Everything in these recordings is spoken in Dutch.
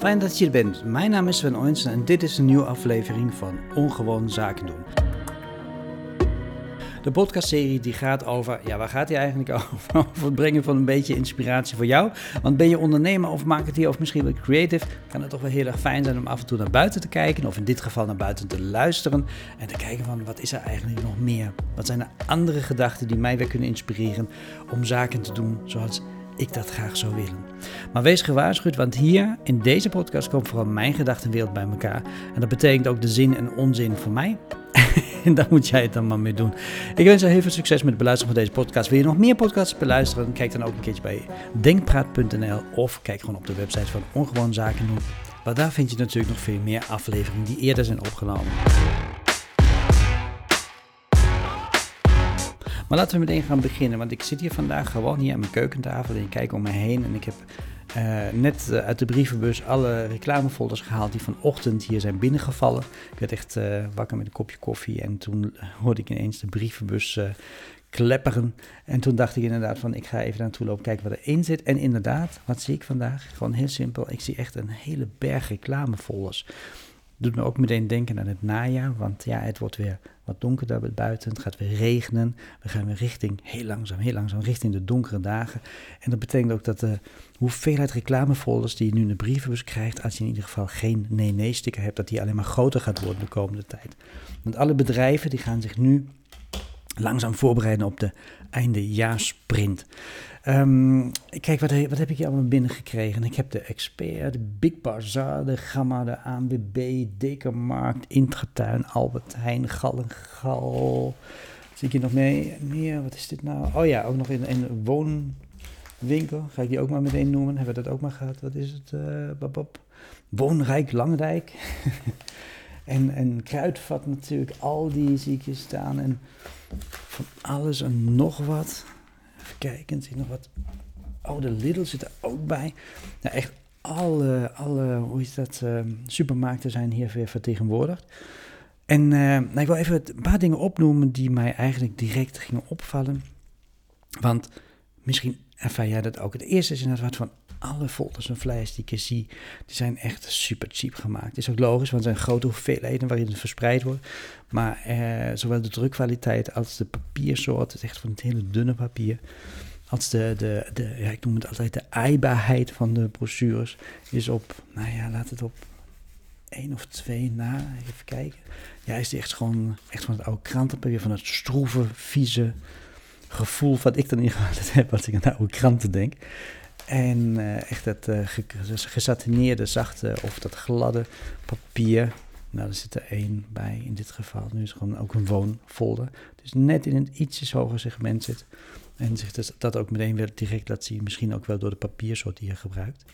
Fijn dat je er bent. Mijn naam is Sven Oinsen en dit is een nieuwe aflevering van Ongewoon Zaken doen. De podcastserie die gaat over, ja waar gaat die eigenlijk over? Over het brengen van een beetje inspiratie voor jou. Want ben je ondernemer of marketeer of misschien wel creative, kan het toch wel heel erg fijn zijn om af en toe naar buiten te kijken. Of in dit geval naar buiten te luisteren en te kijken van wat is er eigenlijk nog meer? Wat zijn er andere gedachten die mij weer kunnen inspireren om zaken te doen zoals ik dat graag zou willen. Maar wees gewaarschuwd, want hier in deze podcast komt vooral mijn gedachtenwereld bij elkaar. En dat betekent ook de zin en onzin voor mij. en daar moet jij het dan maar mee doen. Ik wens je heel veel succes met het beluisteren van deze podcast. Wil je nog meer podcasts beluisteren? Kijk dan ook een keertje bij denkpraat.nl of kijk gewoon op de website van Ongewoon Zaken. Want daar vind je natuurlijk nog veel meer afleveringen die eerder zijn opgenomen. Maar laten we meteen gaan beginnen, want ik zit hier vandaag gewoon hier aan mijn keukentafel en ik kijk om me heen en ik heb uh, net uh, uit de brievenbus alle reclamefolders gehaald die vanochtend hier zijn binnengevallen. Ik werd echt uh, wakker met een kopje koffie en toen hoorde ik ineens de brievenbus klepperen. En toen dacht ik inderdaad van ik ga even naartoe lopen kijken wat erin zit. En inderdaad, wat zie ik vandaag? Gewoon heel simpel, ik zie echt een hele berg reclamefolders doet me ook meteen denken aan het najaar, want ja, het wordt weer wat donkerder buiten, het gaat weer regenen. We gaan weer richting, heel langzaam, heel langzaam, richting de donkere dagen. En dat betekent ook dat de hoeveelheid reclamefolders die je nu in de brievenbus krijgt, als je in ieder geval geen nee-nee-sticker hebt, dat die alleen maar groter gaat worden de komende tijd. Want alle bedrijven die gaan zich nu langzaam voorbereiden op de eindejaarssprint. Um, kijk, wat, wat, heb ik hier allemaal binnengekregen? Ik heb de Expert, de Big Bazaar, de Gamma, de ANWB, Dekermarkt, Intratuin, Albert Heijn, Gal en Gal. Zie ik hier nog mee, meer? Wat is dit nou? Oh ja, ook nog in een woonwinkel. Ga ik die ook maar meteen noemen? Hebben we dat ook maar gehad? Wat is het? Uh, babab. Woonrijk Langrijk. en, en Kruidvat natuurlijk. Al die zie staan. En van alles en nog wat. Even kijken, zie ik nog wat. Oh, de Lidl zit er ook bij. Nou, echt alle, alle hoe is dat, uh, supermarkten zijn hier weer vertegenwoordigd. En uh, nou, ik wil even een paar dingen opnoemen die mij eigenlijk direct gingen opvallen. Want misschien ervaar jij dat ook. Het eerste is inderdaad wat van alle folders en flyers die ik zie, die zijn echt super cheap gemaakt. Is ook logisch, want het zijn grote hoeveelheden waarin het verspreid wordt. Maar eh, zowel de drukkwaliteit als de papiersoort, het is echt van het hele dunne papier, als de, de, de ja, ik noem het altijd de aaibaarheid van de brochures, is op, nou ja, laat het op één of twee na, even kijken. Ja, is die echt gewoon echt van het oude krantenpapier, van het stroeve, vieze gevoel wat ik dan in heb als ik aan de oude kranten denk. En uh, echt dat uh, gesatineerde, zachte of dat gladde papier. Nou, er zit er één bij in dit geval. Nu is het gewoon ook een woonfolder. Dus net in een ietsjes hoger segment zit. En zich dat ook meteen weer direct laat zien. Misschien ook wel door de papiersoort die je gebruikt.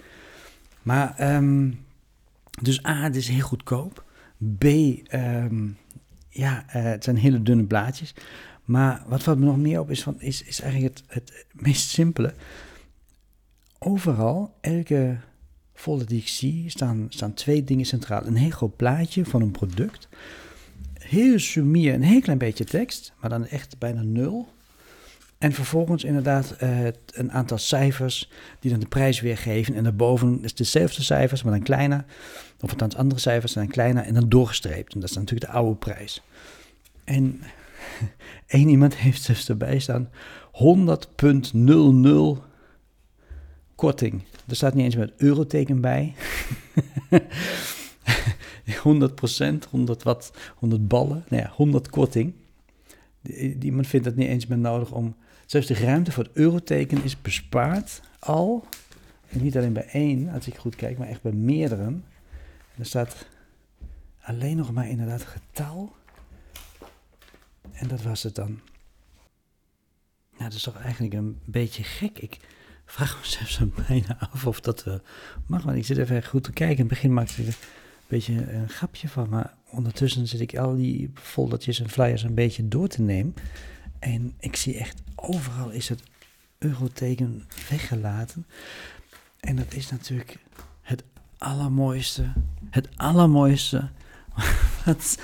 Maar, um, dus A, het is heel goedkoop. B, um, ja, uh, het zijn hele dunne blaadjes. Maar wat valt me nog meer op is, van, is, is eigenlijk het, het meest simpele overal, elke folder die ik zie, staan, staan twee dingen centraal. Een heel groot plaatje van een product. Heel sumier, een heel klein beetje tekst, maar dan echt bijna nul. En vervolgens inderdaad uh, een aantal cijfers die dan de prijs weergeven. En daarboven is dezelfde cijfers, maar dan kleiner. Of althans andere cijfers, dan kleiner en dan doorgestreept. En dat is natuurlijk de oude prijs. En één iemand heeft dus erbij staan 100.00 korting. Er staat niet eens met euroteken bij. 100 procent, 100 wat, 100 ballen, nou ja, 100 korting. Iemand vindt het niet eens meer nodig om... Zelfs de ruimte voor het euroteken is bespaard al. Niet alleen bij één, als ik goed kijk, maar echt bij meerdere. Er staat alleen nog maar inderdaad getal. En dat was het dan. Nou, dat is toch eigenlijk een beetje gek. Ik, vraag mezelf zo bijna af of dat uh, mag. Maar ik zit even goed te kijken. In het begin maakte ik een beetje een grapje van. Maar ondertussen zit ik al die foldertjes en flyers een beetje door te nemen. En ik zie echt overal is het euroteken weggelaten. En dat is natuurlijk het allermooiste. Het allermooiste. wat,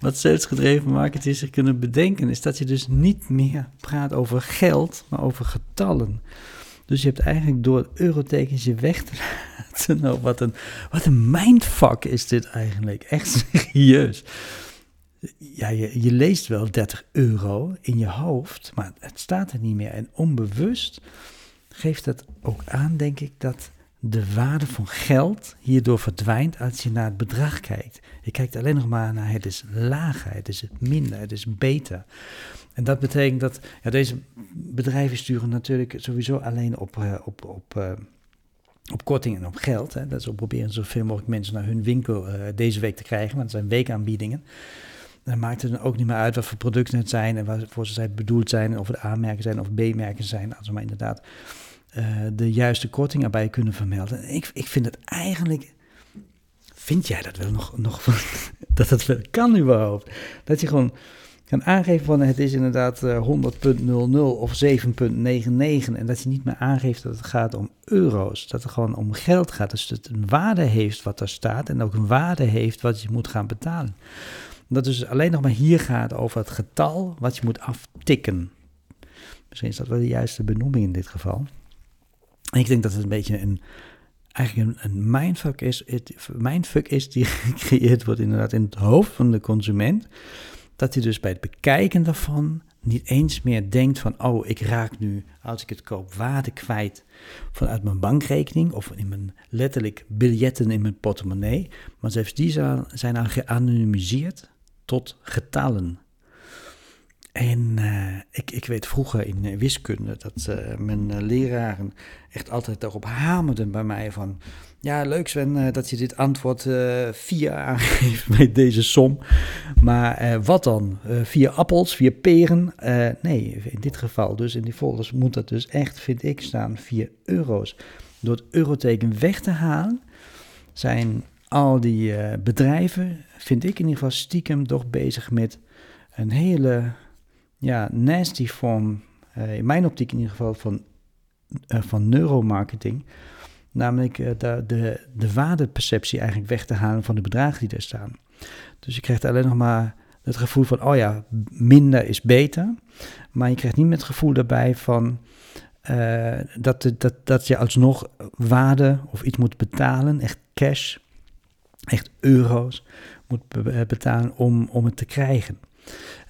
wat zelfsgedreven marketeers zich kunnen bedenken, is dat je dus niet meer praat over geld, maar over getallen. Dus je hebt eigenlijk door eurotekens je weg te nou, wat, een, wat een mindfuck is dit eigenlijk. Echt serieus. Ja, je, je leest wel 30 euro in je hoofd, maar het staat er niet meer. En onbewust geeft het ook aan, denk ik, dat de waarde van geld hierdoor verdwijnt als je naar het bedrag kijkt. Je kijkt alleen nog maar naar het is lager, het is minder, het is beter. En dat betekent dat ja, deze bedrijven sturen natuurlijk sowieso alleen op, uh, op, op, uh, op korting en op geld. Hè. Dat ook proberen zoveel mogelijk mensen naar hun winkel uh, deze week te krijgen, want het zijn weekaanbiedingen. Dan maakt het ook niet meer uit wat voor producten het zijn en waarvoor ze bedoeld zijn, of het A-merken zijn of B-merken zijn. Als we maar inderdaad de juiste korting erbij kunnen vermelden. Ik, ik vind het eigenlijk. Vind jij dat wel nog, nog dat het wel kan überhaupt? Dat je gewoon kan aangeven van het is inderdaad uh, eh, 100.00 of 7.99 en dat je niet meer aangeeft dat het gaat om euro's, dat het gewoon om geld gaat. Dus dat het een waarde heeft wat er staat en ook een waarde heeft wat je moet gaan betalen. Dat dus alleen nog maar hier gaat over het getal wat je moet aftikken. Misschien is dat wel de juiste benoeming in dit geval. Ik denk dat het een beetje een, eigenlijk een, een mindfuck, is, het, mindfuck is die gecreëerd wordt inderdaad in het hoofd van de consument. Dat hij dus bij het bekijken daarvan niet eens meer denkt van, oh, ik raak nu, als ik het koop, waarde kwijt vanuit mijn bankrekening of in mijn letterlijk biljetten in mijn portemonnee. Maar zelfs die zijn al geanonimiseerd tot getallen. En uh, ik, ik weet vroeger in uh, wiskunde dat uh, mijn leraren echt altijd daarop hamerden bij mij van... Ja, leuk Sven dat je dit antwoord 4 aangeeft bij deze som. Maar wat dan? vier appels, vier peren? nee, in dit geval dus, in die folders moet dat dus echt, vind ik, staan 4 euro's. Door het euroteken weg te halen zijn al die bedrijven, vind ik in ieder geval stiekem, toch bezig met een hele ja, nasty vorm, uh, in mijn optiek in ieder geval, van, uh, van neuromarketing. Namelijk uh, de, de, de waardeperceptie eigenlijk weg te halen van de bedragen die er staan. Dus je krijgt alleen nog maar het gevoel van, oh ja, minder is beter. Maar je krijgt niet met het gevoel daarbij van dat, dat, dat je alsnog waarde of iets moet betalen, echt cash, echt euro's moet betalen om, om het te krijgen.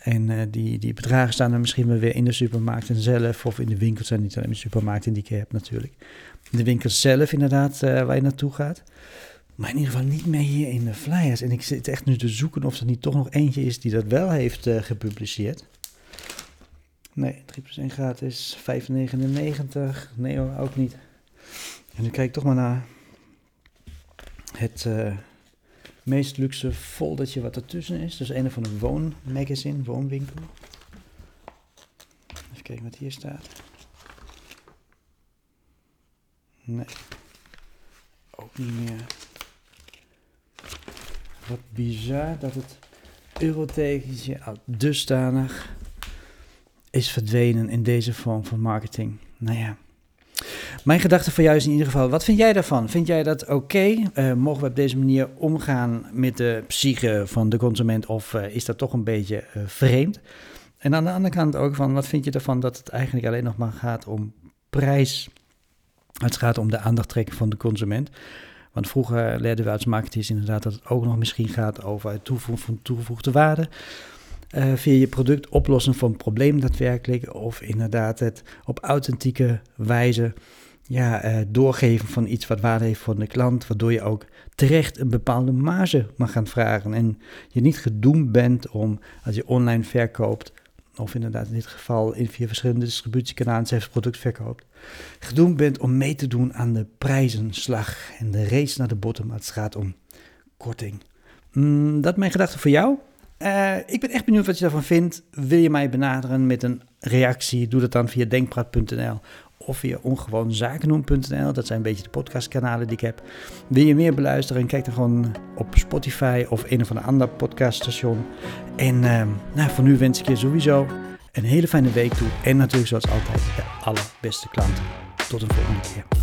En uh, die, die bedragen staan dan misschien wel weer in de supermarkten zelf of in de winkels. En niet alleen in de supermarkten die ik heb natuurlijk. De winkels zelf inderdaad, uh, waar je naartoe gaat. Maar in ieder geval niet meer hier in de flyers. En ik zit echt nu te zoeken of er niet toch nog eentje is die dat wel heeft uh, gepubliceerd. Nee, 3 plus 1 gratis, 5,99. Nee hoor, ook niet. En nu kijk ik toch maar naar het meest luxe foldertje wat ertussen is. Dus een van een woonmagazine, woonwinkel. Even kijken wat hier staat. Nee. Ook niet meer. Wat bizar dat het eurotekentje dusdanig is verdwenen in deze vorm van marketing. Nou ja. Mijn gedachte voor jou is in ieder geval, wat vind jij daarvan? Vind jij dat oké? Eh, mogen we op deze manier omgaan met de psyche van de consument of uh, is dat toch een beetje uh, vreemd? En aan de andere kant ook van, wat vind je ervan dat het eigenlijk alleen nog maar gaat om prijs? Het gaat om de aandacht trekken van de consument. Want vroeger leerden we als marketeers inderdaad dat het ook nog misschien gaat over het toevoegen van toegevoegde waarde. Via je product oplossen van een probleem daadwerkelijk. Of inderdaad het op authentieke wijze ja, uh, doorgeven van iets wat waarde heeft voor de klant. Waardoor je ook terecht een bepaalde marge mag gaan vragen. En je niet gedoemd bent om als je online verkoopt. Of inderdaad in dit geval in via verschillende distributiekanalen zelfs product verkoopt. Gedoemd bent om mee te doen aan de prijzenslag en de race naar de bottom. Het gaat om korting. Mm, dat mijn gedachte voor jou. Uh, ik ben echt benieuwd wat je daarvan vindt. Wil je mij benaderen met een reactie? Doe dat dan via denkpraat.nl of via ongewoonzakendoen.nl. Dat zijn een beetje de podcastkanalen die ik heb. Wil je meer beluisteren? Kijk dan gewoon op Spotify of een of ander podcaststation. En uh, nou, voor nu wens ik je sowieso een hele fijne week toe. En natuurlijk zoals altijd de allerbeste klanten. Tot een volgende keer.